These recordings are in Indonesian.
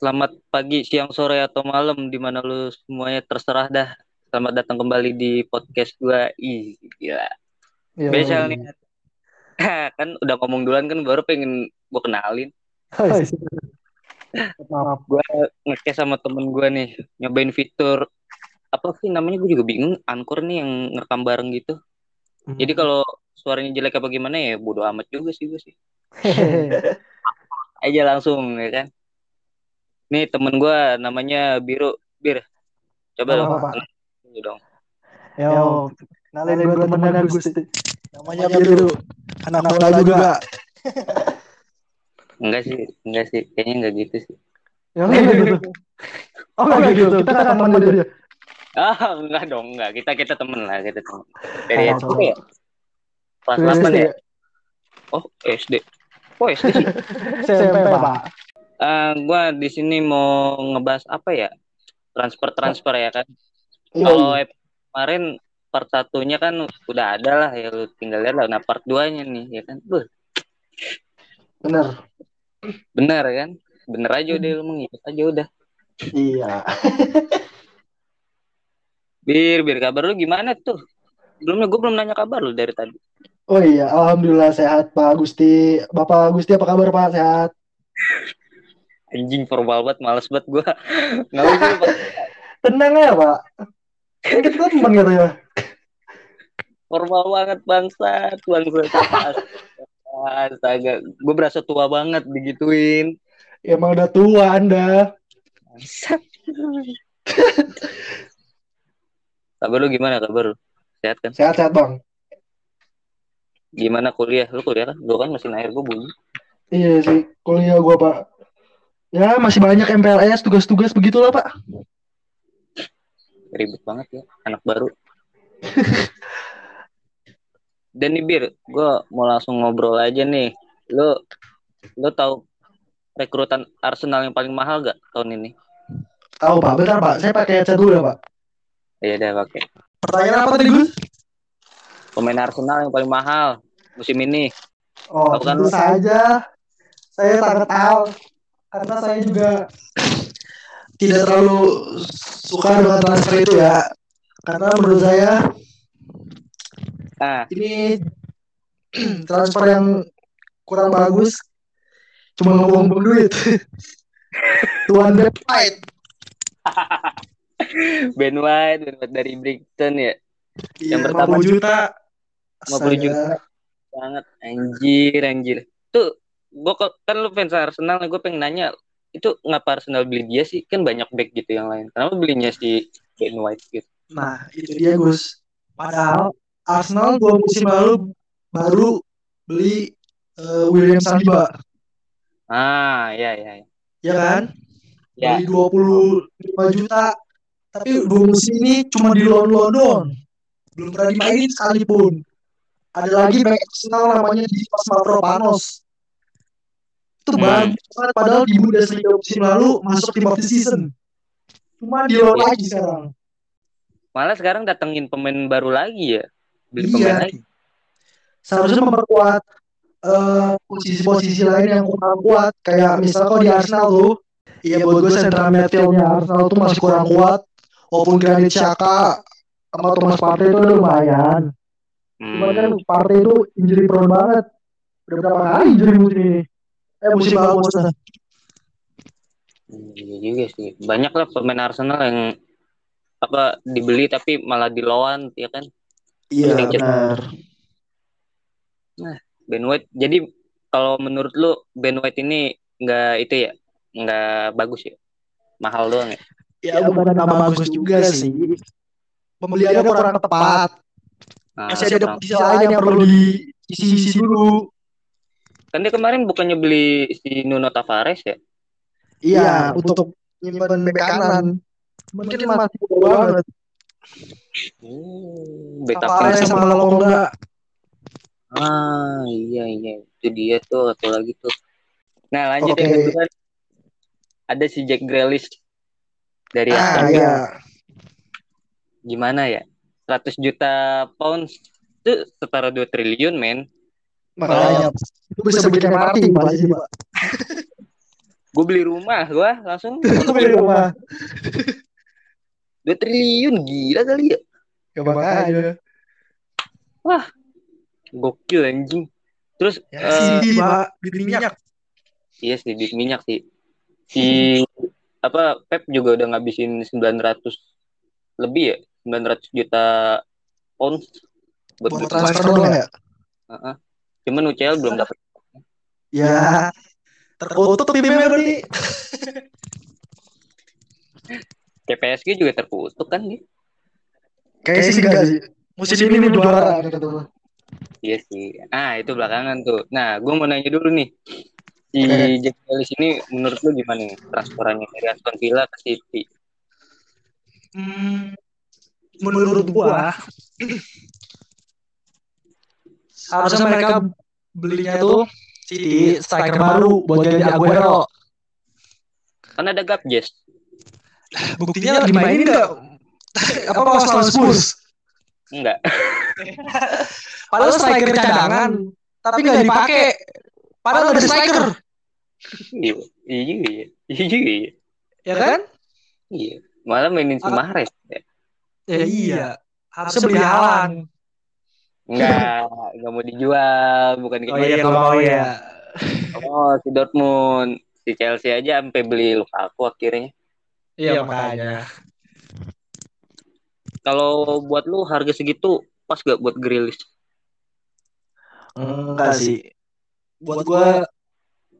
Selamat pagi, siang, sore, atau malam di mana lu semuanya terserah dah. Selamat datang kembali di podcast gua. Ih, gila. Spesial nih. kan udah ngomong duluan kan baru pengen gua kenalin. Hai. Maaf. Gua ngekes sama temen gua nih nyobain fitur apa sih namanya gue juga bingung Anchor nih yang ngerekam bareng gitu. Hmm. Jadi kalau suaranya jelek apa gimana ya bodo amat juga sih gue sih. Aja langsung ya kan. Nih temen gua namanya Biru. Bir. Coba dong. Dulu dong. Yo, kenalin gue temennya Gus. Namanya Biru. Anak bola juga. Enggak sih, enggak sih. Kayaknya enggak gitu sih. Yang ini gitu. Oh, enggak gitu. Kita kan teman dia. Ah, enggak dong, enggak. Kita kita temen lah, kita temen. Dari Oh, SD ya? Kelas Dari 8 SD. ya? Oh, SD. Oh, SD sih. SMP, Pak. Eh, gua di sini mau ngebahas apa ya? Transfer-transfer ya kan. Iya. Kalau kemarin part satunya kan udah ada lah ya lu tinggal lihat lah. Nah, part 2-nya nih ya kan. Buh, Bener. bener kan? Bener aja udah lu mengikut aja udah. Iya. Bir, bir kabar lu gimana tuh? Belum gue belum nanya kabar lu dari tadi. Oh iya, alhamdulillah sehat Pak Gusti. Bapak Gusti apa kabar Pak? Sehat. Anjing formal banget, males banget gue. Nggak usah Pak. Tenang ya Pak. Kan kita teman katanya. formal banget bangsat, bangsat. Astaga, gue berasa tua banget digituin. Emang udah tua Anda. Bangsat. kabar lu gimana kabar lu? Sehat kan? Sehat-sehat Bang. Gimana kuliah? Lu kuliah kan? Gue kan masih air gue bunyi. Iya sih, kuliah gua Pak. Ya masih banyak MPLS, tugas-tugas begitulah Pak. Ribet banget ya, anak baru. Dan nih Bir, gue mau langsung ngobrol aja nih. Lu, lu tahu rekrutan Arsenal yang paling mahal gak tahun ini? Tahu Pak, bentar Pak, saya pakai headset dulu ya Pak. Iya deh pakai. Pertanyaan apa tadi Gus? Pemain Arsenal yang paling mahal musim ini. Oh, Tahu kan tentu saja. Saya sangat tahu karena saya juga tidak terlalu suka dengan transfer itu ya. Karena menurut saya Nah, ini transfer yang kurang bagus. Cuma ngomong duit. Tuan White. Ben White, Ben White dari Brighton ya. Iya, Yang pertama 50 juta. 50 juta. Astaga. Banget anjir, anjir. Tuh, gua kan lu fans Arsenal, gue pengen nanya, itu ngapa Arsenal beli dia sih? Kan banyak back gitu yang lain. Kenapa belinya si Ben White gitu? Nah, itu dia Gus. Padahal Arsenal dua musim lalu baru beli eh, William Saliba, Ah, ya ya. ya. ya kan? Ya, Beli 25 juta. Tapi musim ini cuma di loan-loan doang. Belum pernah dimainin sekalipun. Ada lagi back Arsenal namanya Dimas Mavropanos. Itu Hmm. bagus banget padahal di Bundesliga musim lalu masuk tim of the season. Cuma di loan lagi sekarang. malah sekarang datengin pemain baru lagi ya. Beli Iya. pemain lagi. seharusnya memperkuat eh, posisi-posisi lain yang kurang kuat kayak misalnya kalau di Arsenal tuh iya buat gue central midfieldnya Arsenal tuh masih kurang kuat walaupun Granit Xhaka sama Thomas Partey itu udah lumayan. Cuman kan Hmm. Partey itu injury prone banget. Udah berapa kali injury musim ini? Eh musim lalu maksudnya. Iya juga sih. Banyak lah pemain Arsenal yang apa dibeli tapi malah di loan ya kan? Iya kita- benar. Ben White. Jadi kalau menurut lu Ben White ini nggak itu ya? Nggak bagus ya? Mahal doang ya. Ya bukan nama bagus juga sih pembeliannya kurang tepat Nah, masih ada posisi lain yang perlu diisi dulu kan dia kemarin bukannya beli si Nuno Tavares ya? Iya, untuk nyimpen bek kanan. Mungkin masih jauh banget. Hmm, backup Tavares sama Lokonga. Ah iya iya itu dia tuh atau lagi tuh. Nah lanjut Oke. yang kedua ada si Jack Grealish dari Ah, Villa. iya. Gimana ya? 100 juta pounds itu setara 2 triliun men. Makanya itu bisa bikin MRT Pak. Jadi, Pak. gue beli rumah gue langsung beli rumah. dua triliun gila kali ya Ya makanya. gokil anjing terus Ya eh, sih, Pak, beli minyak. iya sih di minyak sih si apa Pep juga udah ngabisin 900 lebih ya 900 juta pounds buat Buat beli- transfer doang ya? Heeh. cuman UCL belum dapat Ya. Terkutuk timnya berarti. kayak PSG juga terkutuk kan dia Kayaknya sih enggak sih. Musim ini nih juara kata. Iya sih. Ah itu belakangan tuh. Nah, gue mau nanya dulu nih. Si. Jack Grealish ini menurut lu gimana nih transferannya dari Aston Villa ke City? Hmm, menurut gua harusnya mereka belinya tuh City striker baru buat ganti Aguero. Kan ada Gabjes. Buktinya lagi mainin enggak? Apa pas lawan Spurs? Enggak. Padahal striker cadangan, tapi nggak dipakai. Padahal ada striker, Iya. Iya juga ya. Iya juga ya. ya kan? Iya. Malah mainin si Ah. Mahrez. Ya. Ya iya. Harusnya beli Haaland. Enggak. Enggak mau dijual. Bukan kayak Oh iya, gitu. nggak mau ya. Oh, si Dortmund. Si Chelsea aja sampai beli Lukaku akhirnya. Iya makanya. Kalau buat lu harga segitu pas gak buat Grealish? Enggak sih. Buat gua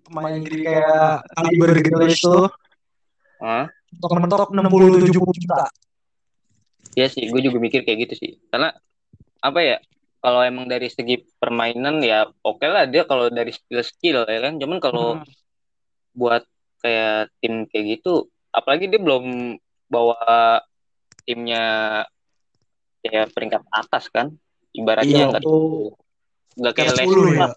pemain Inggris kayak kaliber Grealish tuh Hah? mentok-mentok 60 70 juta. Iya sih, gue juga mikir kayak gitu sih. Karena apa ya? Kalau emang dari segi permainan ya oke lah dia kalau dari skill-skill ya kan. Cuman kalau Hmm. buat kayak tim kayak gitu, apalagi dia belum bawa timnya kayak peringkat atas kan. Ibaratnya Iya, nggak kayak Leicester. 10 ya.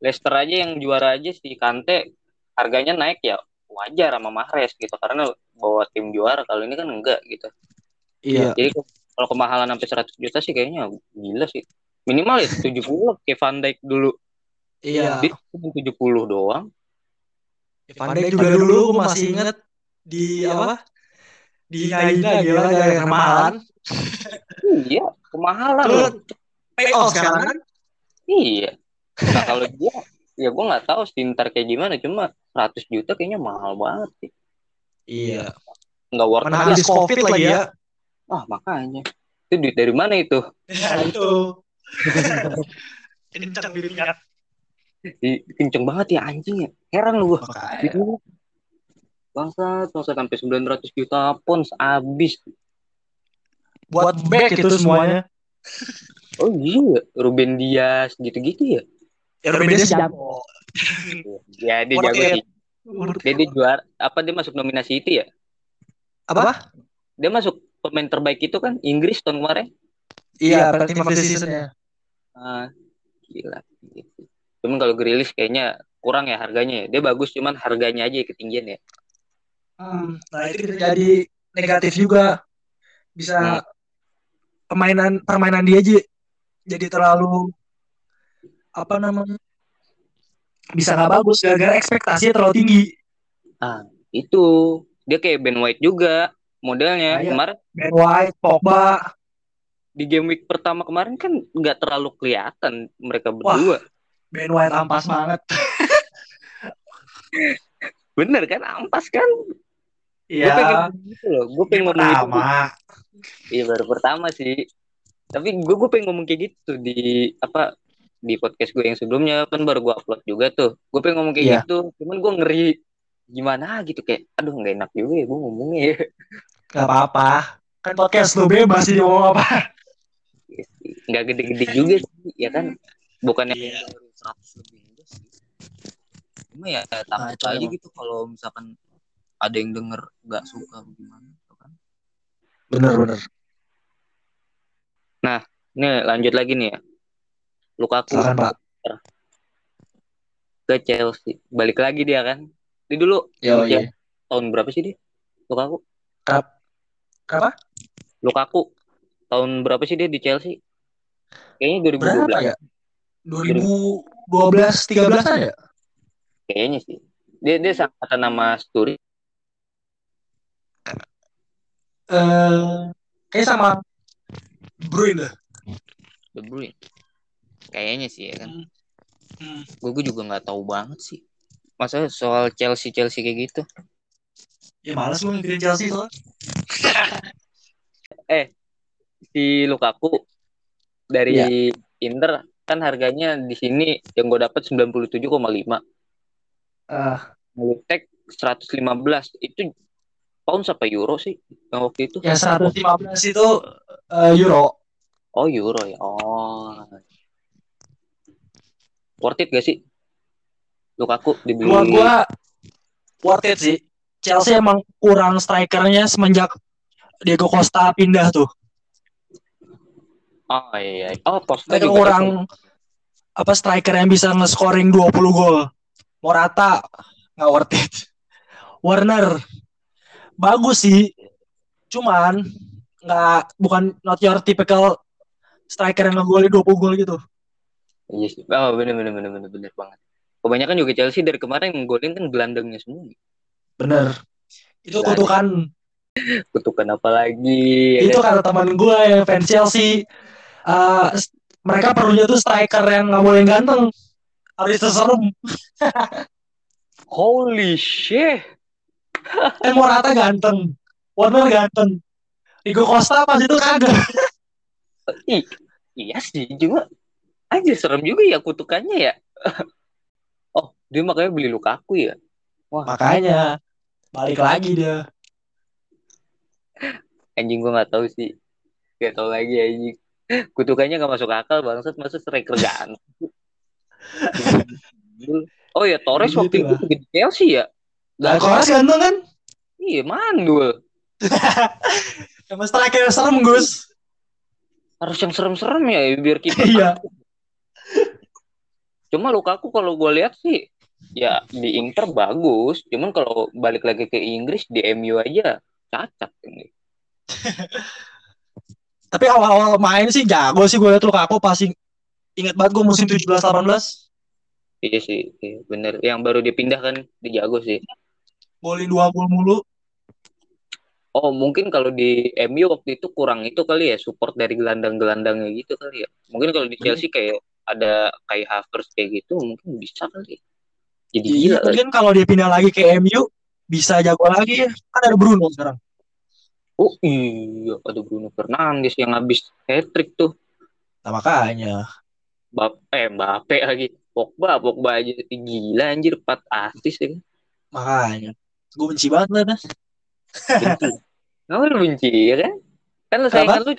Leicester aja yang juara aja si Kante harganya naik ya wajar sama Mahrez gitu karena bawa tim juara kalau ini kan enggak gitu. Iya. Jadi kalau kemahalan sampai 100 juta sih kayaknya gila sih. Minimal ya 70 kayak Van Dijk dulu. Iya. Cuma 70 doang. Van Dijk juga dulu gua masih inget di apa? Di Aida gila gara-gara kemahalan. Iya, kemahalan Terus pay off sekarang kan? Iya. Nah kalau dia ya gue nggak tahu sih ntar kayak gimana cuma 100 juta kayaknya mahal banget sih. Iya. Nggak worth Mana it. habis Covid lagi ya. Ah makanya. Itu duit dari mana itu? Ya itu. Kencang bibirnya. Di- Kenceng banget ya anjing ya. Heran lu. Makanya. Gitu. Bangsa, bangsa sampai 900 juta pounds habis. Buat back itu semuanya. Oh iya, Ruben Dias gitu-gitu ya. Ya udah beda jago. Ya dia jago sih. Dia, dia juara apa dia masuk nominasi itu ya? Apa? Dia masuk pemain terbaik itu kan Inggris tahun kemarin. Iya, team of the season ya. Ah, gila. Gitu. Cuman kalau Grealish kayaknya kurang ya harganya ya. Dia bagus cuman harganya aja ketinggian ya. Hmm, nah itu bisa jadi negatif juga. Bisa Hmm. permainan permainan dia aja jadi terlalu apa namanya? Bisa nggak bagus gara-gara ekspektasinya terlalu tinggi. Ah, itu. Dia kayak Ben White juga modelnya. Ah, iya. Kemarin Ben White, Pogba, di game week pertama kemarin kan nggak terlalu kelihatan mereka berdua. Ben White ampas banget. Bener kan? Ampas kan? Gue Iya. pengen gitu loh. Gue pengen ngomong gitu. Pertama. Iya baru pertama sih. Tapi gue gue pengen ngomong kayak gitu di apa di podcast gue yang sebelumnya kan baru gue upload juga tuh. Gue pengen ngomong kayak Iya. gitu. Cuman gue ngeri gimana gitu kayak aduh nggak enak juga ya gue ngomongnya ya. Gak apa-apa. Kan podcast lu bebas sih ngomong apa. nggak gede-gede juga sih ya kan bukannya Iya. 100 lebih sih cuma ya takut itu aja gitu kalau misalkan ada yang denger nggak suka gimana gitu kan Bener bener. ini lanjut lagi nih ya Lukaku Pak. ke Chelsea balik lagi dia kan dia dulu Yo Ya. iya. tahun berapa sih dia Lukaku Kenapa? Lukaku tahun berapa sih dia di Chelsea kayaknya 2012 Berapa ya? 2012 13 an ya? Kayaknya sih. Dia dia sama nama Sturi. Eh, kayak sama Bruin dah. De Bruyne. Kayaknya sih ya kan. Hmm. Gue juga nggak tahu banget sih. Masa soal Chelsea Chelsea kayak gitu. Ya malas gue ngikutin Chelsea soalnya. Eh, si Lukaku dari Iya. Inter kan harganya di sini yang gue dapat 97,5. Ah, Ngetek 115 itu pounds apa euro sih yang waktu itu? yang 115 itu eh, euro. Oh euro ya. Oh. Worth it gak sih? Lukaku dibeli. Buat gua worth it sih. Chelsea emang kurang strikernya semenjak Diego Costa pindah tuh. Oh iya. iya. Oh Costa Mereka juga kurang apa striker yang bisa nge-scoring 20 gol. Morata nggak worth it. Warner bagus sih. Cuman nggak bukan not your typical striker yang ngegolin 20 gol gitu. Iya sih. Oh bener bener bener bener bener banget. Kebanyakan juga Chelsea dari kemarin golin kan gelandangnya semua. Bener. Itu kutukan. Kutukan apa lagi? Itu kan? kata teman gue yang fans Chelsea. eh, s- mereka perlunya tuh striker yang nggak boleh ganteng. Harus serem. Holy shit. Kan Morata ganteng. Warner ganteng. Diego Costa pas itu kagak. Iya sih cuma aja serem juga ya kutukannya ya. oh, dia makanya beli Lukaku ya. Wah, Makanya balik lagi dia. anjing gua nggak tahu sih. Gak tahu lagi anjing. Kutukannya gak masuk akal bangsat masa striker ganteng. oh ya Torres Gitu waktu itu di Chelsea ya. Nah, Torres ganteng kan? Iya mandul. Emang striker serem Gus. Harus yang serem-serem ya biar kita. Iya. Cuma Lukaku kalau gue lihat sih ya di Inter bagus. Cuman kalau balik lagi ke Inggris di MU aja cacat ini. Tapi awal-awal main sih jago sih gue liat Lukaku pasti inget banget gue musim 17-18 Iya sih, iya, bener. Yang baru dipindah kan dia jago sih. golin dua gol mulu. Oh mungkin kalau di MU waktu itu kurang itu kali ya support dari gelandang-gelandangnya gitu kali ya. Mungkin kalau di Chelsea kayak ada kayak Havertz kayak gitu mungkin bisa kali. Jadi Iya, gila kali. mungkin kalau dia pindah lagi ke MU bisa jago lagi ya. Kan ada Bruno sekarang. Oh iya, ada Bruno Fernandes yang habis hat-trick tuh. Nah, makanya. Bap eh Mbappe lagi. Pogba, Pogba aja gila anjir 4 assist ya. kan. Makanya. Gue benci banget lah. Nas. Benci. Kenapa lu benci ya kan? Kan lu saingan lu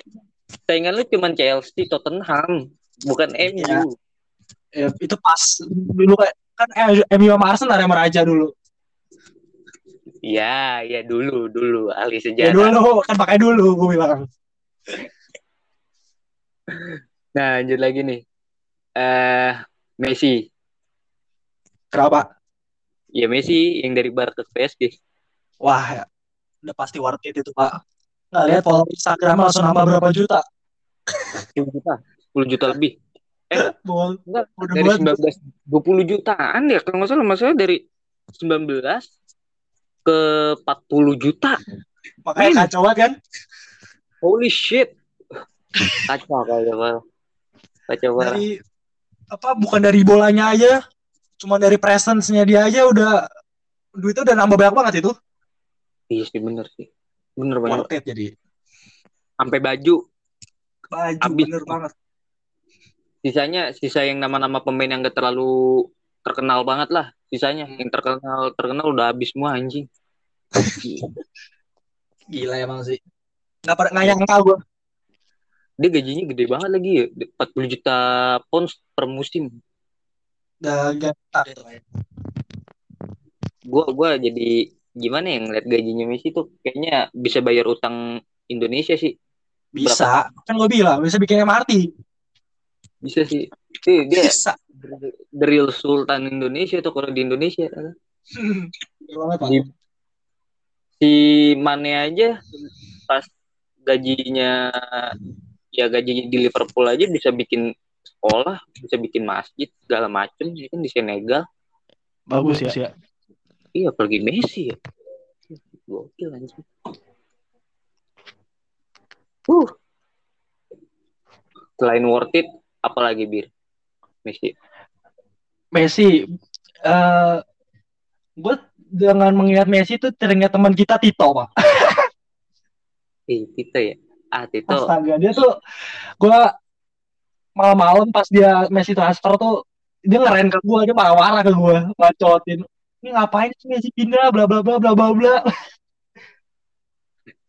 saingan lu cuma Chelsea, Tottenham, bukan MU. Iya. Ya, itu pas dulu kayak kan eh, MU sama Arsenal yang meraja dulu. Iya, ya dulu, dulu ahli Ya sejarah. dulu kan pakai dulu gue bilang. Nah, lanjut lagi nih. Eh Messi. Kenapa? Ya Messi yang dari Barca ke PSG. Wah, ya. Udah pasti worth it itu, Pak. Nggak lihat follow Instagram langsung nambah berapa juta. 10 juta, 10 juta lebih. Enggak, udah dari buat 19 20 jutaan ya kalau nggak salah masalah dari 19 ke 40 juta. makanya kacau banget kan. Holy shit. Kacau kayaknya, Pak. Kacau banget. Dari apa bukan dari bolanya aja, cuma dari presence-nya dia aja udah duitnya udah nambah banyak banget itu. Iya sih bener sih. Bener banget. Worth it jadi. Sampai baju Baju Abis. bener banget. sisanya sisa yang nama-nama pemain yang gak terlalu terkenal banget lah sisanya yang terkenal terkenal udah habis semua anjing Gila emang sih. Nggak pada nggak nyangka gue. dia gajinya gede banget lagi ya 40 juta pounds per musim gentar itu. gua gua jadi gimana ya ngeliat gajinya Messi tuh kayaknya bisa bayar utang Indonesia sih Bisa. Kan gue bilang bisa bikin MRT. bisa sih Sih, dia Bisa. the real sultan Indonesia tuh kalau di Indonesia di si Mane aja pas gajinya ya gajinya di Liverpool aja bisa bikin sekolah bisa bikin masjid segala macem ya kan di Senegal Bagus ya. ya. Iya, pergi Messi ya. Gokil anjing. Uh. Selain worth it, apalagi bir? Messi. Messi, uh, gue dengan mengingat Messi itu teringat teman kita Tito, Pak. Ih, Tito ya? Ah, Tito. Astaga, dia tuh gue malam-malam pas dia Messi transfer tuh dia ngeren ke gue, dia marah-marah ke gue, bacotin. Ini ngapain sih Messi pindah, bla bla bla bla bla bla.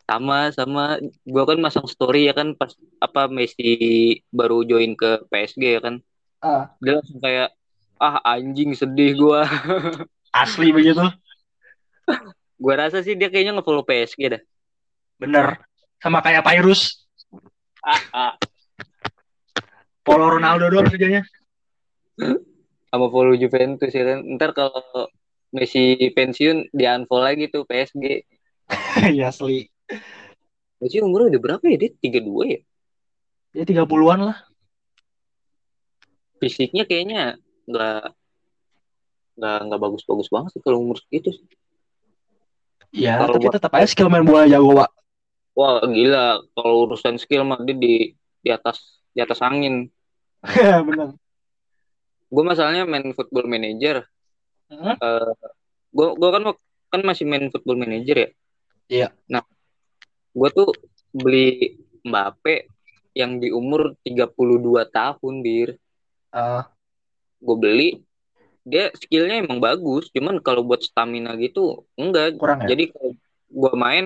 Sama sama gue kan masang story ya kan pas apa Messi baru join ke PSG ya kan. Ah. Dia langsung kayak ah anjing sedih gue. Asli begitu. gue rasa sih dia kayaknya ngefollow PSG dah. Bener. Sama kayak Pyrus. Ah, ah. Follow Ronaldo doang kerjanya. Sama follow Juventus ya kan. Ntar kalau Messi pensiun di unfollow lagi tuh PSG. Iya asli. Messi umurnya udah berapa ya? Dia 32 ya? Ya 30-an lah. Fisiknya kayaknya nggak nggak nggak bagus-bagus banget sih kalau umur segitu sih. Iya, tapi buat... tetap aja skill main bola jago, Pak. Wah, gila. Kalau urusan skill mah dia di di atas di atas angin. Benar. Gue masalahnya main football manager. Hmm? Uh, gue gue kan kan masih main football manager ya. Iya. Nah, gue tuh beli Mbappe yang di umur 32 tahun, Bir. Uh. Gue beli dia skillnya emang bagus cuman kalau buat stamina gitu enggak Kurang ya? jadi kalau gue main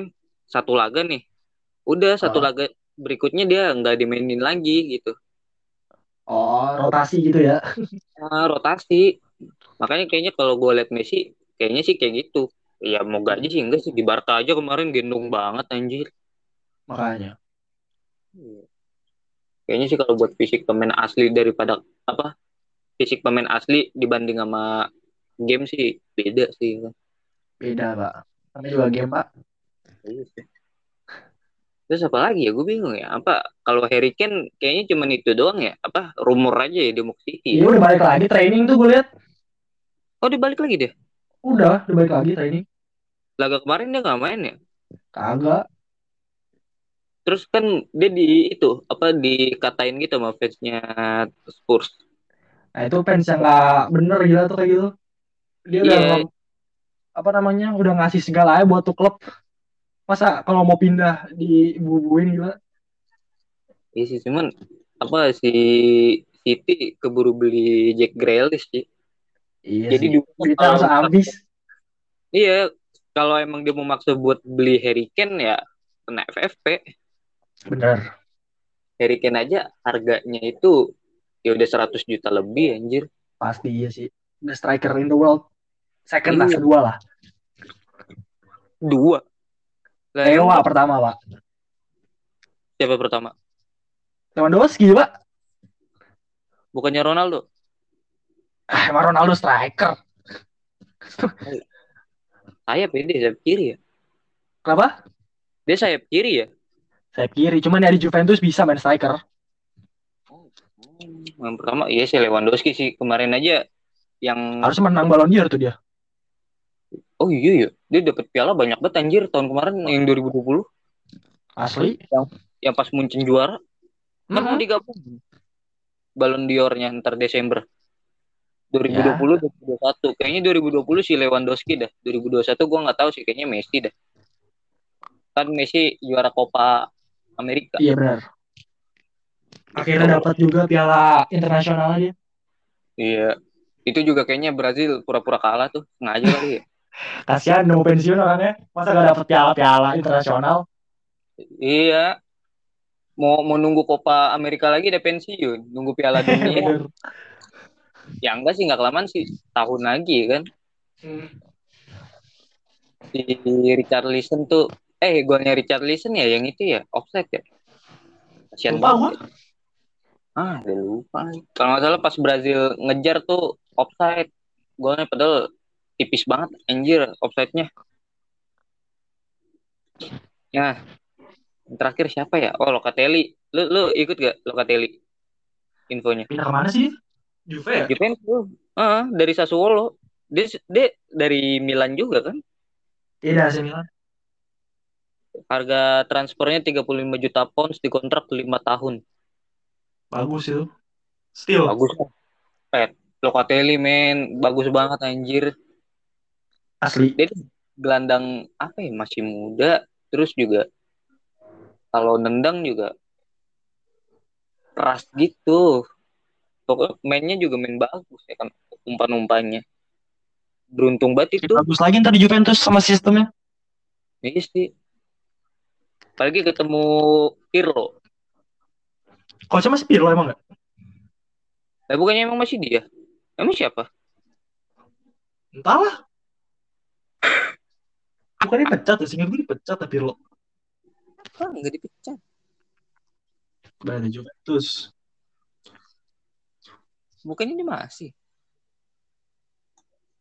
satu laga nih udah satu oh. laga berikutnya dia nggak dimainin lagi gitu oh rotasi gitu ya nah, rotasi makanya kayaknya kalau gue liat Messi kayaknya sih kayak gitu. Ya mau gaji sih enggak sih. Di Barca aja kemarin gendong banget anjir. Makanya. Iya. kayaknya sih kalau buat fisik pemain asli daripada apa fisik pemain asli dibanding sama game sih beda sih beda pak. Tapi juga game pak. Iya terus apa lagi ya? Gue bingung ya. Apa kalau Harry Kane kayaknya cuma itu doang ya? Apa rumor aja ya di Muk City iya udah balik lagi training tuh gue lihat oh dibalik lagi deh udah udah balik lagi training laga kemarin dia nggak main ya kagak terus kan dia di itu apa dikatain gitu sama fansnya Spurs Nah itu fans yang gak bener gila tuh kayak gitu. Dia udah yeah. apa namanya udah ngasih segala buat tuh klub. Masa kalau mau pindah di bubuin gila. Iya sih cuman apa si City keburu beli Jack Grealish sih. Iya Jadi sih. kita langsung habis. Iya, kalau emang dia mau maksa buat beli Harry Kane ya kena FFP. Bener. Harry Kane aja harganya itu ya udah 100 juta lebih anjir pasti iya sih the striker in the world second lah iya. kedua lah dua Ewa pertama pak siapa pertama Lewandowski pak bukannya Ronaldo ah, emang Ronaldo striker sayap ya dia sayap kiri ya kenapa dia sayap kiri ya sayap kiri cuman ya di Juventus bisa main striker yang pertama iya sih Lewandowski sih kemarin aja yang harus menang Ballon d'Or tuh dia. Oh iya iya, dia dapat piala banyak banget anjir tahun kemarin yang 2020. Asli? Yang yang pas Munchen juara. Kan mau digabung. Ballon d'Or-nya ntar Desember. 2020 ya. 2021. Kayaknya 2020 si Lewandowski dah. 2021 gua nggak tahu sih kayaknya Messi dah. Kan Messi juara Copa Amerika. Iya benar. Akhirnya dapat juga piala internasional aja iya. Itu juga kayaknya Brazil pura-pura kalah tuh. Sengaja kali ya. Kasihan mau pensiun orangnya masa gak dapat piala-piala internasional? Iya. Mau mau nunggu Copa Amerika lagi deh pensiun. Nunggu piala dunia ya enggak sih nggak kelamaan sih. Tahun lagi kan? Hmm. si Richard Listen tuh eh golnya Richard Listen ya yang itu ya offset ya? Kasian banget. ah udah lupa. Kalau nggak salah pas Brazil ngejar tuh offside. Golnya padahal tipis banget anjir offside-nya. Ya terakhir siapa ya? Oh Locatelli. Lu lu ikut gak Locatelli? Infonya. Pindah ke mana sih Juve ya Juve uh, dari Sassuolo Dia dia dari Milan juga kan? Tidak sih Milan. Harga transfernya 35 juta pounds di kontrak 5 tahun. Bagus itu. Still. Bagus. Eh, Locatelli men, bagus banget anjir. Asli. Dia gelandang apa ya masih muda, terus juga kalau nendang juga keras gitu. Pokoknya mainnya juga main bagus ya kan umpan-umpannya. Beruntung banget itu. Bagus lagi ntar di Juventus sama sistemnya. Iya sih. Apalagi ketemu Pirlo. Coachnya masih Pirlo emang nggak? Nah, bukannya emang masih dia? Emang siapa? Entahlah. Bukan dipecat ya, gue dipecat tapi Pirlo. Ah, nggak dipecat. Berada Juventus. Bukannya dia masih.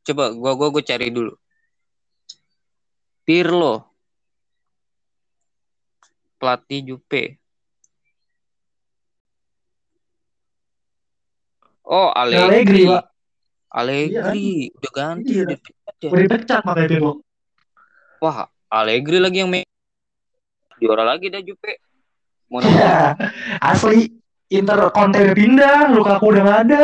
Coba gua gua gua cari dulu. Pirlo. Pelatih Jupe. Oh, Allegri, Allegri. Pak. Allegri udah ganti Iya. udah dipecat ya. Gue dipecat makanya Pirlo. Wah, Allegri lagi yang main. Juara lagi dah Jupe. Mau nonton? Ya, asli. Inter Conte udah pindah, Lukaku udah nggak ada.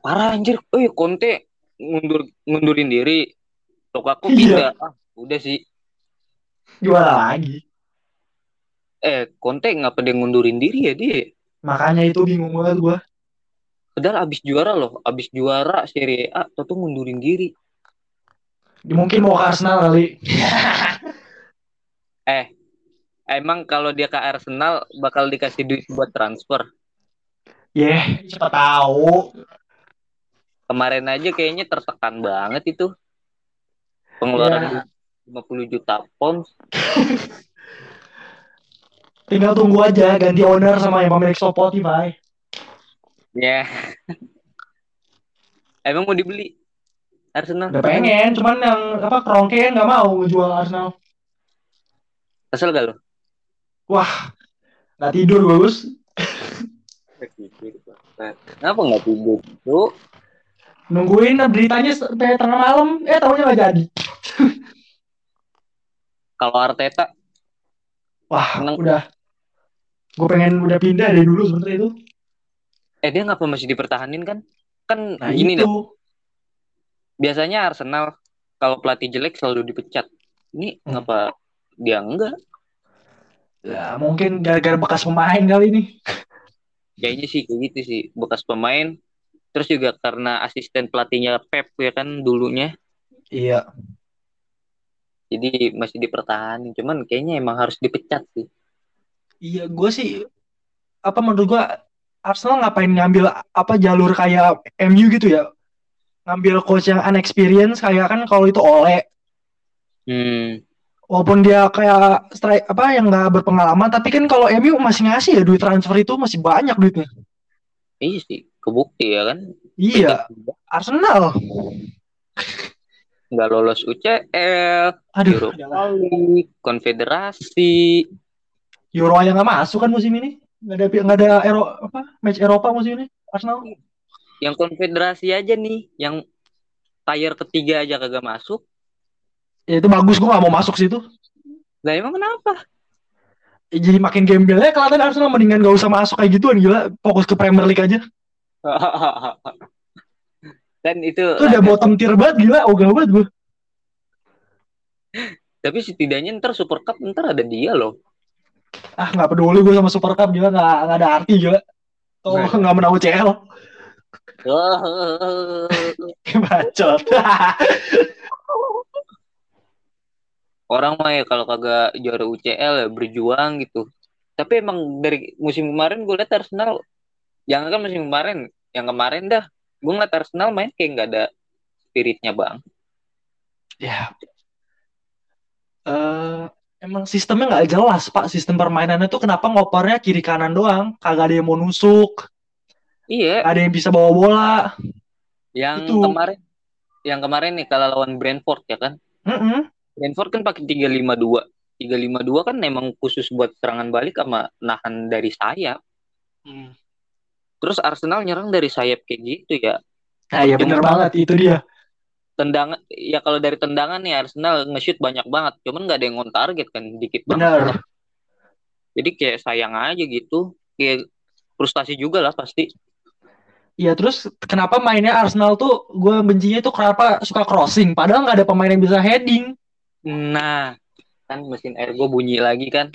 Parah anjir. Oh iya, Conte ngundur ngundurin diri. Lukaku Iya. pindah. Ah, udah sih. Juara lagi. Eh, Conte ngapa dia ngundurin diri ya dia? Makanya itu bingung banget gue. Padahal abis juara loh, abis juara Serie A, tuh ngundurin diri. Mungkin mau ke Arsenal kali. Eh, emang kalau dia ke Arsenal bakal dikasih duit buat transfer. Yeh, siapa tahu. Kemarin aja kayaknya tertekan banget itu. Pengeluaran duit 50 juta pounds. Tinggal tunggu aja ganti owner sama yang pemilik Spotify. Ya. Emang mau dibeli Arsenal? Udah pengen, cuman yang apa Kroenke nggak mau jual Arsenal. Kesel gak lo? Wah, nggak tidur bagus. Kenapa nggak tidur? Tuh, Nungguin beritanya sampai tengah malam, eh tahunya nggak jadi. kalau Arteta, Wah, Seneng. udah. Gue pengen udah pindah dari dulu sebenernya itu. eh dia ngapa masih dipertahanin kan? Kan Nah gini itu. dah, biasanya Arsenal kalau pelatih jelek selalu dipecat. Ini Hmm. ngapa dia enggak? Ya mungkin gara-gara bekas pemain kali ini. Kayaknya sih kayak gitu sih, bekas pemain. Terus juga karena asisten pelatihnya Pep ya kan dulunya, Iya. jadi masih dipertahanin. Cuman kayaknya emang harus dipecat sih. Iya, gue sih apa menurut gue Arsenal ngapain ngambil apa jalur kayak MU gitu ya? Ngambil coach yang unexperienced kayak kan kalau itu Ole Hmm, walaupun dia kayak strike apa yang nggak berpengalaman tapi kan kalau MU masih ngasih ya duit transfer itu masih banyak duitnya. iya sih, kebukti ya kan. Iya, Arsenal. Nggak lolos UCL, Aduh, Europa League, Konfederasi. Euro aja nggak masuk kan musim ini. Nggak ada nggak ada Euro apa match Eropa musim ini Arsenal. Yang Konfederasi aja nih, yang tier ketiga aja kagak masuk. Ya itu bagus gue nggak mau masuk situ. Lah emang kenapa? Ya, jadi makin gembelnya kelihatan Arsenal mendingan gak usah masuk kayak gituan gila fokus ke Premier League aja. kan itu Itu udah bottom tier banget gila ogah banget gue. tapi setidaknya ntar Super Cup ntar ada dia loh. Ah nggak peduli gue sama Super Cup gila nggak nggak ada arti gila. Oh Nah. nggak menang UCL. Bacot. Orang mah ya kalau kagak juara UCL ya berjuang gitu. Tapi emang dari musim kemarin gue liat Arsenal, jangan kan musim kemarin, yang kemarin dah, gue ngeliat Arsenal main kayak nggak ada spiritnya bang. ya. Eh emang sistemnya nggak jelas pak sistem permainannya tuh kenapa ngopernya kiri kanan doang kagak ada yang mau nusuk Iya, ada yang bisa bawa bola yang Itu. kemarin, yang kemarin nih kalau lawan Brentford ya kan, Mm-mm. Brentford kan pakai 352. 352 kan emang khusus buat serangan balik sama nahan dari sayap. Hmm. Terus Arsenal nyerang dari sayap kayak gitu ya. Nah, iya bener banget itu dia. tendangan ya kalau dari tendangan nih Arsenal nge-shoot banyak banget cuman nggak ada yang on target kan dikit Bener. banget jadi kayak sayang aja gitu kayak frustasi juga lah pasti Iya terus kenapa mainnya Arsenal tuh gue bencinya tuh kenapa suka crossing padahal nggak ada pemain yang bisa heading. Nah kan mesin air gue bunyi lagi kan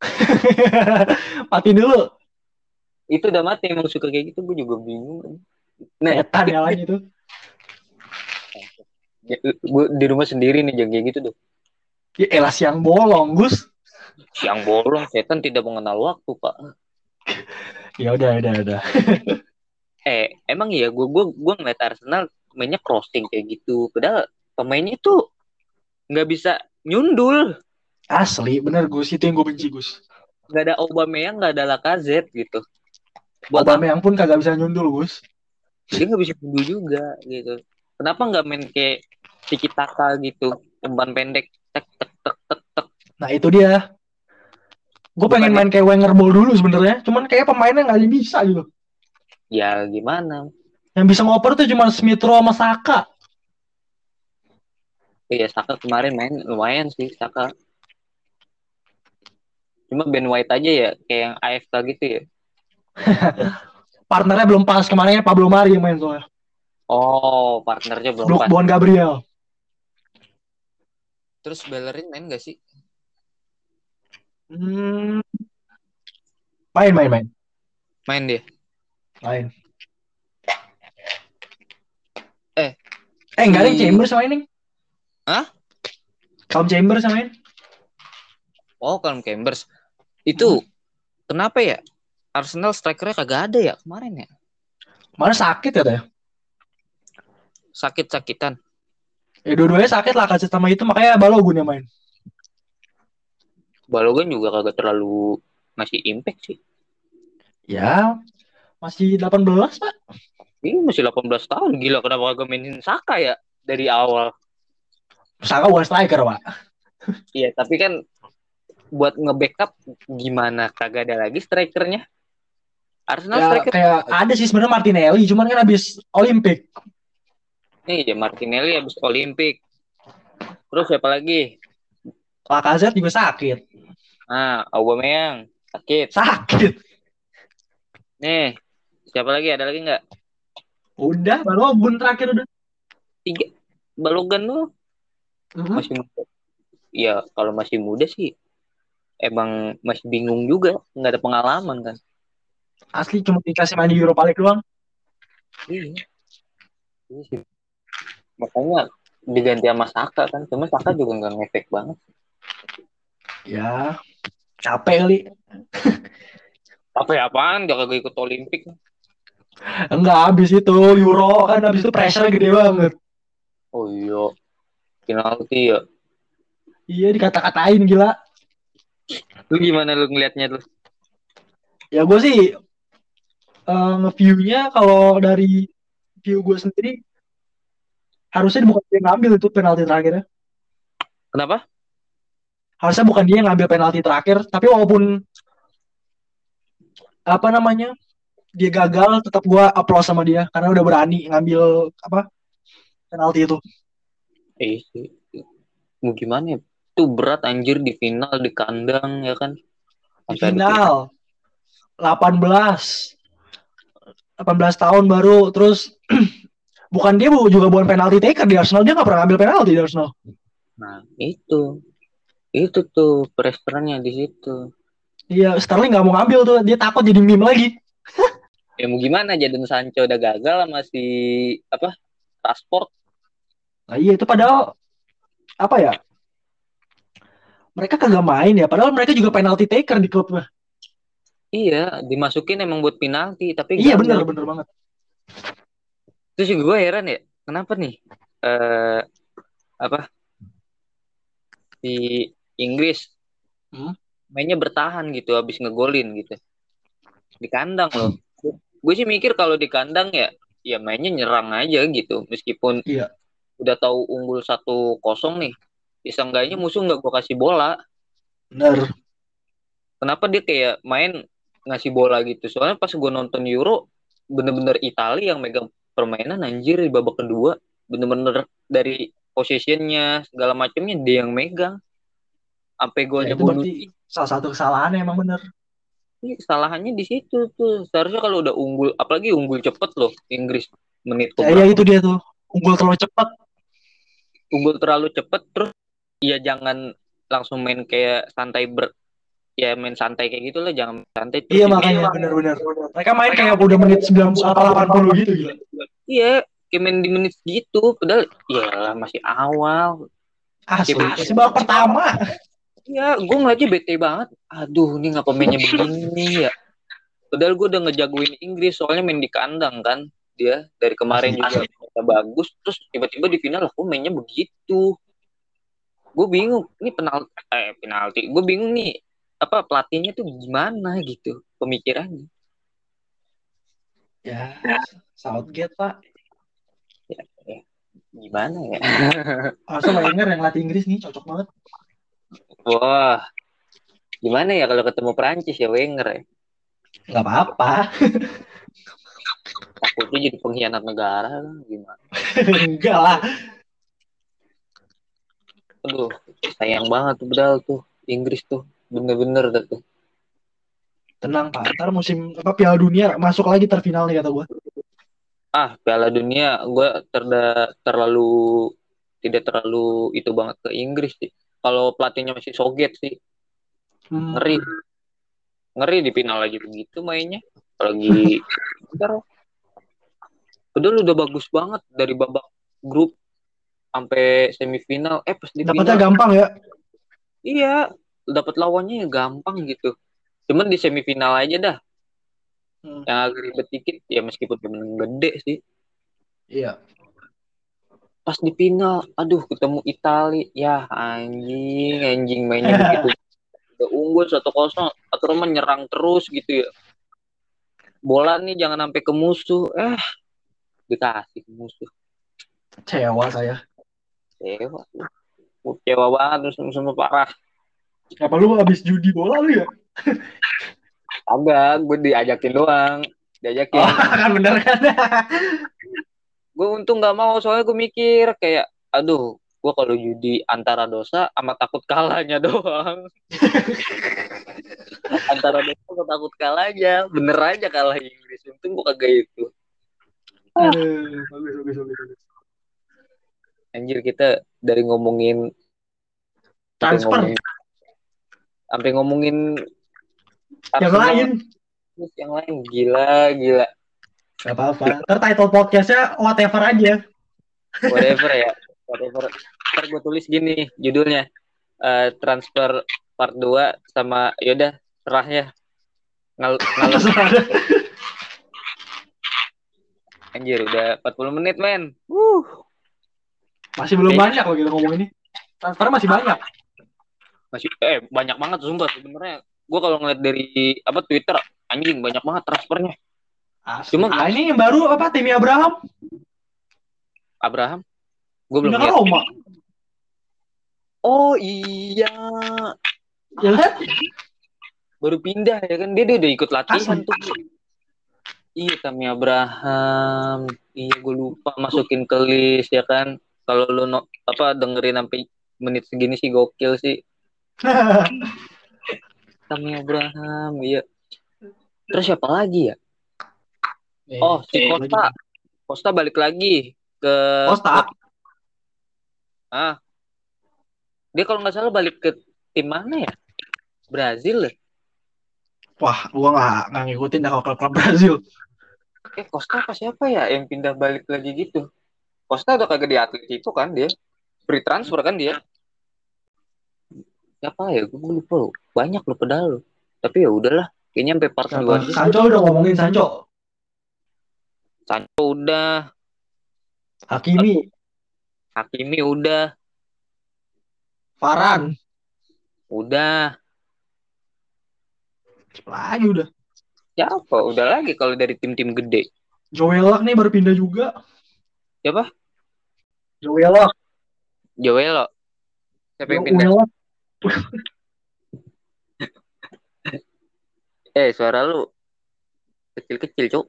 Mati dulu. itu udah mati emang suka kayak gitu gue juga bingung nah ya lagi tuh. gue di rumah sendiri nih jangan kayak gitu tuh Ya elah siang bolong, Gus. siang bolong setan tidak mengenal waktu pak Ya udah, udah, udah. eh emang iya gue gue gue ngeliat Arsenal mainnya crossing kayak gitu padahal pemainnya tuh nggak bisa nyundul Asli, bener Gus. Itu yang gue benci, Gus. nggak ada Aubameyang nggak ada Lacazette gitu buat Aubameyang pun kagak bisa nyundul, Gus. dia nggak bisa nyundul juga gitu kenapa nggak main kayak tiki taka gitu umpan pendek tek tek tek tek tek Nah itu dia. Gue pengen main kayak Wenger Ball dulu sebenarnya. Cuman kayak pemainnya nggak bisa gitu. ya gimana Yang bisa ngoper tuh cuma Smith Rowe sama Saka. Iya Saka kemarin main lumayan sih Saka cuma Ben White aja ya kayak yang AFK gitu ya Partnernya belum pas. Kemarinnya Pablo Mari yang main soalnya. oh partnernya belum Blok pas Bon Gabriel. terus Bellerin main gak sih Hmm. Main, main, main. main dia Main. Eh. Eh, enggak ada Chambers mainin. Hah? Calum Chambers main. oh Calum Chambers. Itu kenapa ya? Arsenal strikernya kagak ada ya kemarin ya? Mana sakit ya, sakit-sakitan. Ya dua-duanya sakit lah kasih sama itu. Makanya Balogun yang main. Balogun juga kagak terlalu ngasih impact sih. Ya, masih 18, Pak. ini masih 18 tahun. Gila kenapa kagak mainin Saka ya? Dari awal Saka bukan striker, Pak. Iya, tapi kan buat nge-backup gimana kagak ada lagi strikernya? Arsenal Ya, striker kayak ada sih sebenarnya Martinelli, cuman kan habis Olimpik. nih ya Martinelli habis Olimpik. Terus siapa lagi? Lacazette juga sakit. Ah, Aubameyang sakit. Sakit. Nih, siapa lagi? Ada lagi nggak? Udah, Balogun terakhir udah. Tiga. Balogan tuh masih muda. Iya, kalau masih muda sih emang masih bingung juga, nggak ada pengalaman kan. Asli cuma dikasih main di Europa League doang. Iya. Iya sih. Makanya diganti sama Saka kan, cuma Saka juga nggak ngefek banget. Ya, capek kali. Apa ya apaan? Gak kagak ikut Olimpik. Enggak habis itu Euro kan habis itu pressure gede banget. Oh iya. Penalti ya. Iya dikata-katain gila. Lu gimana lu ngelihatnya lu? Ya gue sih eh, nge-view-nya kalau dari view gue sendiri harusnya bukan dia yang ngambil itu penalti terakhirnya. Kenapa? Harusnya bukan dia yang ngambil penalti terakhir, tapi walaupun apa namanya dia gagal, tetap gue applause sama dia karena udah berani ngambil apa penalti itu. Eh. Mau gimana ya? Itu berat anjir di final di kandang ya kan. Di final 18 18 tahun baru terus bukan dia bu- juga bukan penalti taker di Arsenal dia nggak pernah ngambil penalti di Arsenal Nah, itu. Itu tuh pressure-nya di situ. iya Sterling nggak mau ngambil tuh dia takut jadi meme lagi Ya mau gimana Jadon Sancho udah gagal sama si apa? Rashford. Nah iya itu padahal apa ya mereka kagak main ya padahal mereka juga penalti taker di klubnya Iya, dimasukin emang buat penalti, tapi iya gagal. bener bener banget Terus juga gue heran ya, kenapa nih? eh apa? Di Inggris Hmm. mainnya bertahan gitu habis ngegolin gitu. Di kandang loh. Gue sih mikir kalau di kandang ya ya mainnya nyerang aja gitu meskipun Iya. Udah tahu unggul satu kosong nih. Ya seenggaknya musuh nggak gue kasih bola. bener Kenapa dia kayak main ngasih bola gitu? Soalnya pas gue nonton Euro bener-bener Italia yang megang permainan anjir di babak kedua bener-bener dari possessionnya segala macamnya dia yang megang sampai Ya, itu berarti Bonucci salah satu kesalahan emang bener. Ini kesalahannya di situ tuh seharusnya kalau udah unggul apalagi unggul cepet loh Inggris menit Ya, ya itu dia tuh. Unggul terlalu cepat. Unggul terlalu cepet terus ya jangan langsung main kayak santai ber ya main santai kayak gitu lah jangan santai terus Iya juga- makanya bener-bener. Mereka main kayak udah menit 90 atau 80 gitu gila. iya kayak main di menit gitu padahal ya masih awal Asli. Iya, Masih babak pertama. Iya, gue ngeliatnya bete banget. Aduh, ini ngapa mainnya begini ya? Padahal gue udah ngejagoin Inggris, soalnya main di kandang kan. Dia dari kemarin juga mainnya bagus, terus tiba-tiba di final aku mainnya begitu. Gue bingung, ini penalti, eh penalti. Gue bingung nih, apa pelatihnya tuh gimana gitu pemikirannya. Ya, Southgate pak. Gimana ya? Masa Wenger yang latih Inggris nih cocok banget. Wah, gimana ya kalau ketemu Perancis ya Wenger ya? Gak apa-apa. Takutnya jadi pengkhianat negara gimana? Enggak lah. Aduh, sayang banget tuh bedal tuh Inggris tuh, bener-bener dah tuh. Tenang pak. Ntar musim apa Piala Dunia masuk lagi terfinal nih kata gue. Ah, Piala Dunia gue terda terlalu tidak terlalu itu banget ke Inggris sih. Kalau pelatihnya masih Soget sih, Hmm. ngeri. Ngeri di final aja begitu mainnya. Apalagi ntar Padahal udah bagus banget dari babak grup sampai semifinal. Eh pas di Dapatnya final, gampang ya. iya dapat lawannya ya gampang gitu. Cuman di semifinal aja dah Hmm. yang agak ribet dikit ya meskipun temen gede sih. Iya. Pas di final, aduh ketemu Itali, ya anjing anjing mainnya begitu. Udah unggul satu kosong, atau menyerang terus gitu ya. Bola nih jangan sampai ke musuh, eh dikasih musuh. Kecewa saya. Kecewa. Kecewa banget semua, semua parah. Apa lu habis judi bola lu ya? Agak, gue diajakin doang. Diajakin. Oh, kan bener kan? Gue untung gak mau, soalnya gue mikir kayak, aduh, gue kalau judi antara dosa sama takut kalahnya doang. antara dosa sama takut kalahnya. Bener aja kalah Inggris. Untung gue kagak itu. Aduh, bagus, bagus, bagus, bagus. Anjir kita dari ngomongin sampai Transfer ngomongin, sampai ngomongin yang Arsenal, lain. terus yang lain gila gila Gak apa-apa. Ntar title podcastnya whatever aja. whatever ya whatever ntar gue tulis gini judulnya eh, transfer part 2 sama yaudah serahnya Ngal ngalor anjir udah 40 menit men uh Masih belum banyak loh kita ngomong ini. Transfer masih banyak. masih eh banyak banget sumpah sebenarnya gue kalau ngeliat dari apa Twitter anjing banyak banget transfernya Asli. Cuma- ah, ini yang baru apa Timmy Abraham Abraham gue belum lihat Roma. oh iya Ya kan? baru pindah ya kan dia, dia udah ikut latihan Asli. tuh iya Tami Abraham. Iya gue lupa masukin ke list ya kan? Kalau lu no, apa dengerin sampai menit segini sih gokil sih. Tami Abraham iya. Terus siapa lagi ya? Oh si Costa. Costa balik lagi ke Costa. ah. Dia kalau nggak salah balik ke tim mana ya? Brazil ya? Wah, gua nggak nggak ngikutin dah kalau klub Brazil. Eh Costa apa siapa ya yang pindah balik lagi gitu? Costa udah kagak di atlet itu kan dia? Free transfer kan dia? Siapa ya? Gue lupa loh. Banyak loh pedal loh. Tapi ya udahlah. Kayaknya sampai part dua Sancho udah ngomongin Sancho. Sancho udah. Hakimi, Hakimi udah. Varane, udah. Lagi udah. Siapa udah lagi kalau dari tim-tim gede Joel Luck nih baru pindah juga. siapa Joel Luck. Joel siapa yang pindah eh suara lu kecil-kecil cuk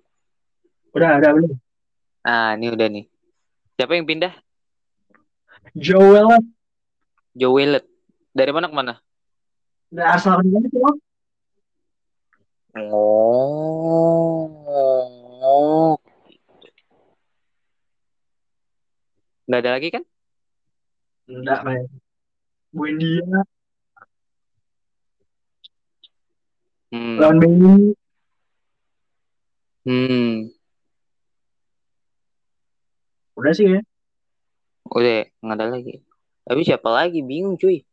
Udah, ada belum? Nah, ini udah nih. Siapa yang pindah? Joel Joe Willett. Dari mana ke mana? dari Arsenal ke mana? Oh. Nggak ada lagi kan? Enggak, men. Buendia, Hmm. lawan. Hmm. Udah sih ya. Udah, nggak ada lagi. Tapi siapa lagi? Bingung cuy.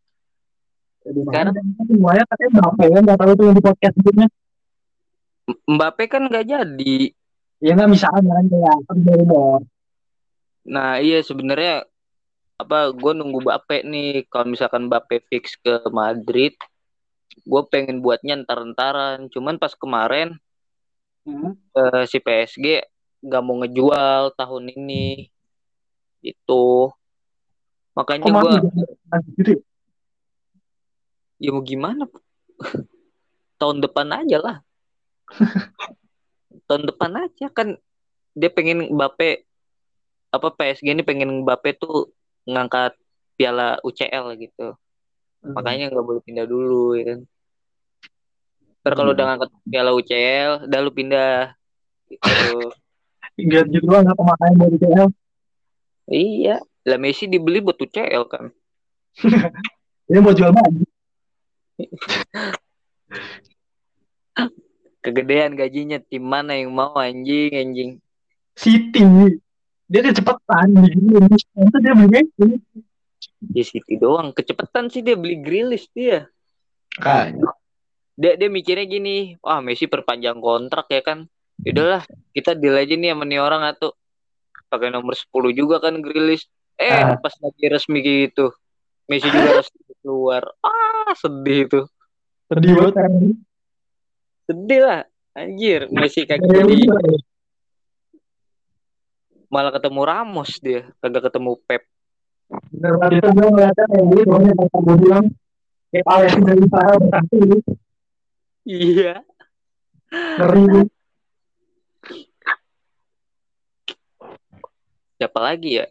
Sekarang- makanya semuanya katanya Mbappe kan nggak tahu tuh yang di podcast sebelumnya. Mbappe kan nggak jadi. Ya nggak misalnya kan kayak. Nah iya sebenarnya apa gue nunggu Mbappe nih. Kalau misalkan Mbappe fix ke Madrid gue pengen buatnya entar-entaran cuman pas kemarin Hmm. eh, si PSG nggak mau ngejual tahun ini. Itu makanya gue ya mau gimana? Tahun depan aja lah tahun depan aja kan dia pengen Mbappe apa PSG ini pengen Mbappe tuh ngangkat piala UCL gitu Hmm. makanya nggak boleh pindah dulu ya kan Ntar kalau Hmm. udah ngangkat piala UCL udah lu pindah gitu Gak gitu doang nggak pemakaian dari CL. iya lah Messi dibeli buat UCL kan Ini mau jual baju. kegedean gajinya. Tim mana yang mau anjing anjing. City. Dia kecepatan di Grealish. Itu dia beli di City doang. Kecepatan sih dia beli Grealish dia. Kan. dia dia mikirnya gini wah Messi perpanjang kontrak ya kan. Udahlah kita deal aja nih sama nih orang atau pakai nomor 10 juga kan Grealish. Eh Ah. pas lagi resmi gitu. Messi juga resmi keluar. Ah sedih tuh Sedih banget sedih lah anjir Messi kagak jadi malah ketemu Ramos dia kagak ketemu Pep Bener banget itu gue ngeliatnya kayak gitu. Pokoknya kata gue bilang. Kayak Alexis dari Sarah berarti. iya Ngeri. siapa lagi ya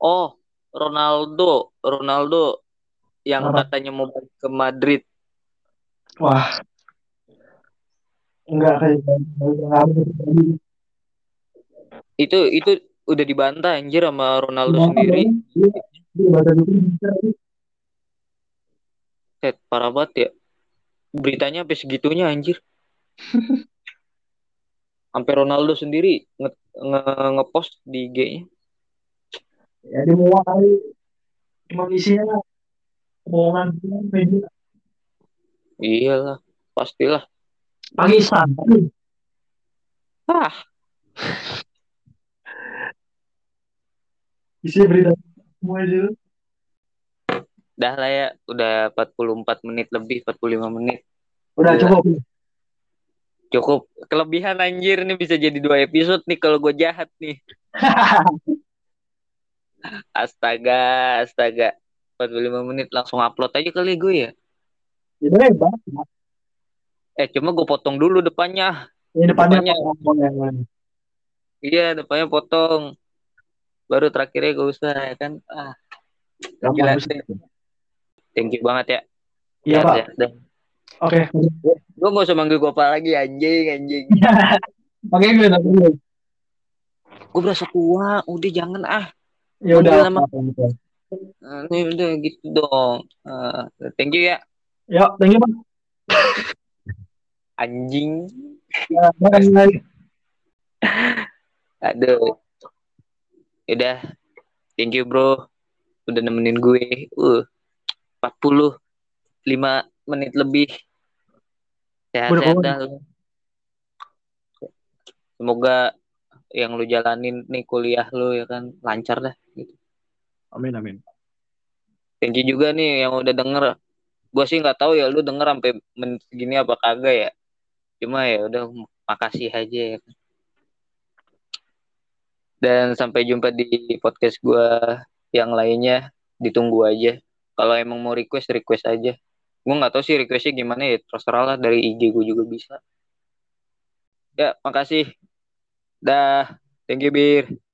oh Ronaldo Ronaldo yang katanya mau balik ke Madrid Wah. Enggak kayak itu itu udah dibantah anjir sama Ronaldo Iya, sendiri bisa. Set, parah banget ya. Beritanya sampai segitunya anjir. Sampai Ronaldo sendiri nge, nge ngepost di IG-nya Ya dia mau kali. Cuma isinya omongan media iyalah pastilah Pakistan. ah Isi berita semua itu. dah lah ya udah 44 menit lebih 45 menit Udah Gila. cukup. cukup kelebihan anjir nih bisa jadi dua episode nih kalau gue jahat nih astaga astaga 45 menit langsung upload aja kali gue ya hebat. Eh cuma gue potong dulu depannya Ini depannya iya depannya potong baru terakhirnya gue usah ya kan ah Gila, Gampang bisa. thank you banget ya Iya pak. Oke. gue gak usah manggil gue apa lagi anjing anjing Oke gue dulu. gue berasa tua udah jangan ah Ya udah. Nama- apa-apa. Ah, ini udah gitu dong Ah, thank you ya Ya, thank you pak. Anjing. Aduh. Udah thank you bro. Udah nemenin gue. Uh 45 menit lebih. Sehat-sehat dah semoga yang lu jalanin nih kuliah lu ya kan lancar dah gitu. Amin amin. thank you juga nih yang udah denger. Gue sih nggak tahu ya lu denger sampai menit segini apa kagak ya cuma ya udah makasih aja ya. Dan sampai jumpa di podcast gue yang lainnya ditunggu aja. Kalau emang mau request request aja. Gue nggak tahu sih requestnya gimana ya terserah lah dari IG gue juga bisa. Ya makasih. Dah. Thank you, Bir.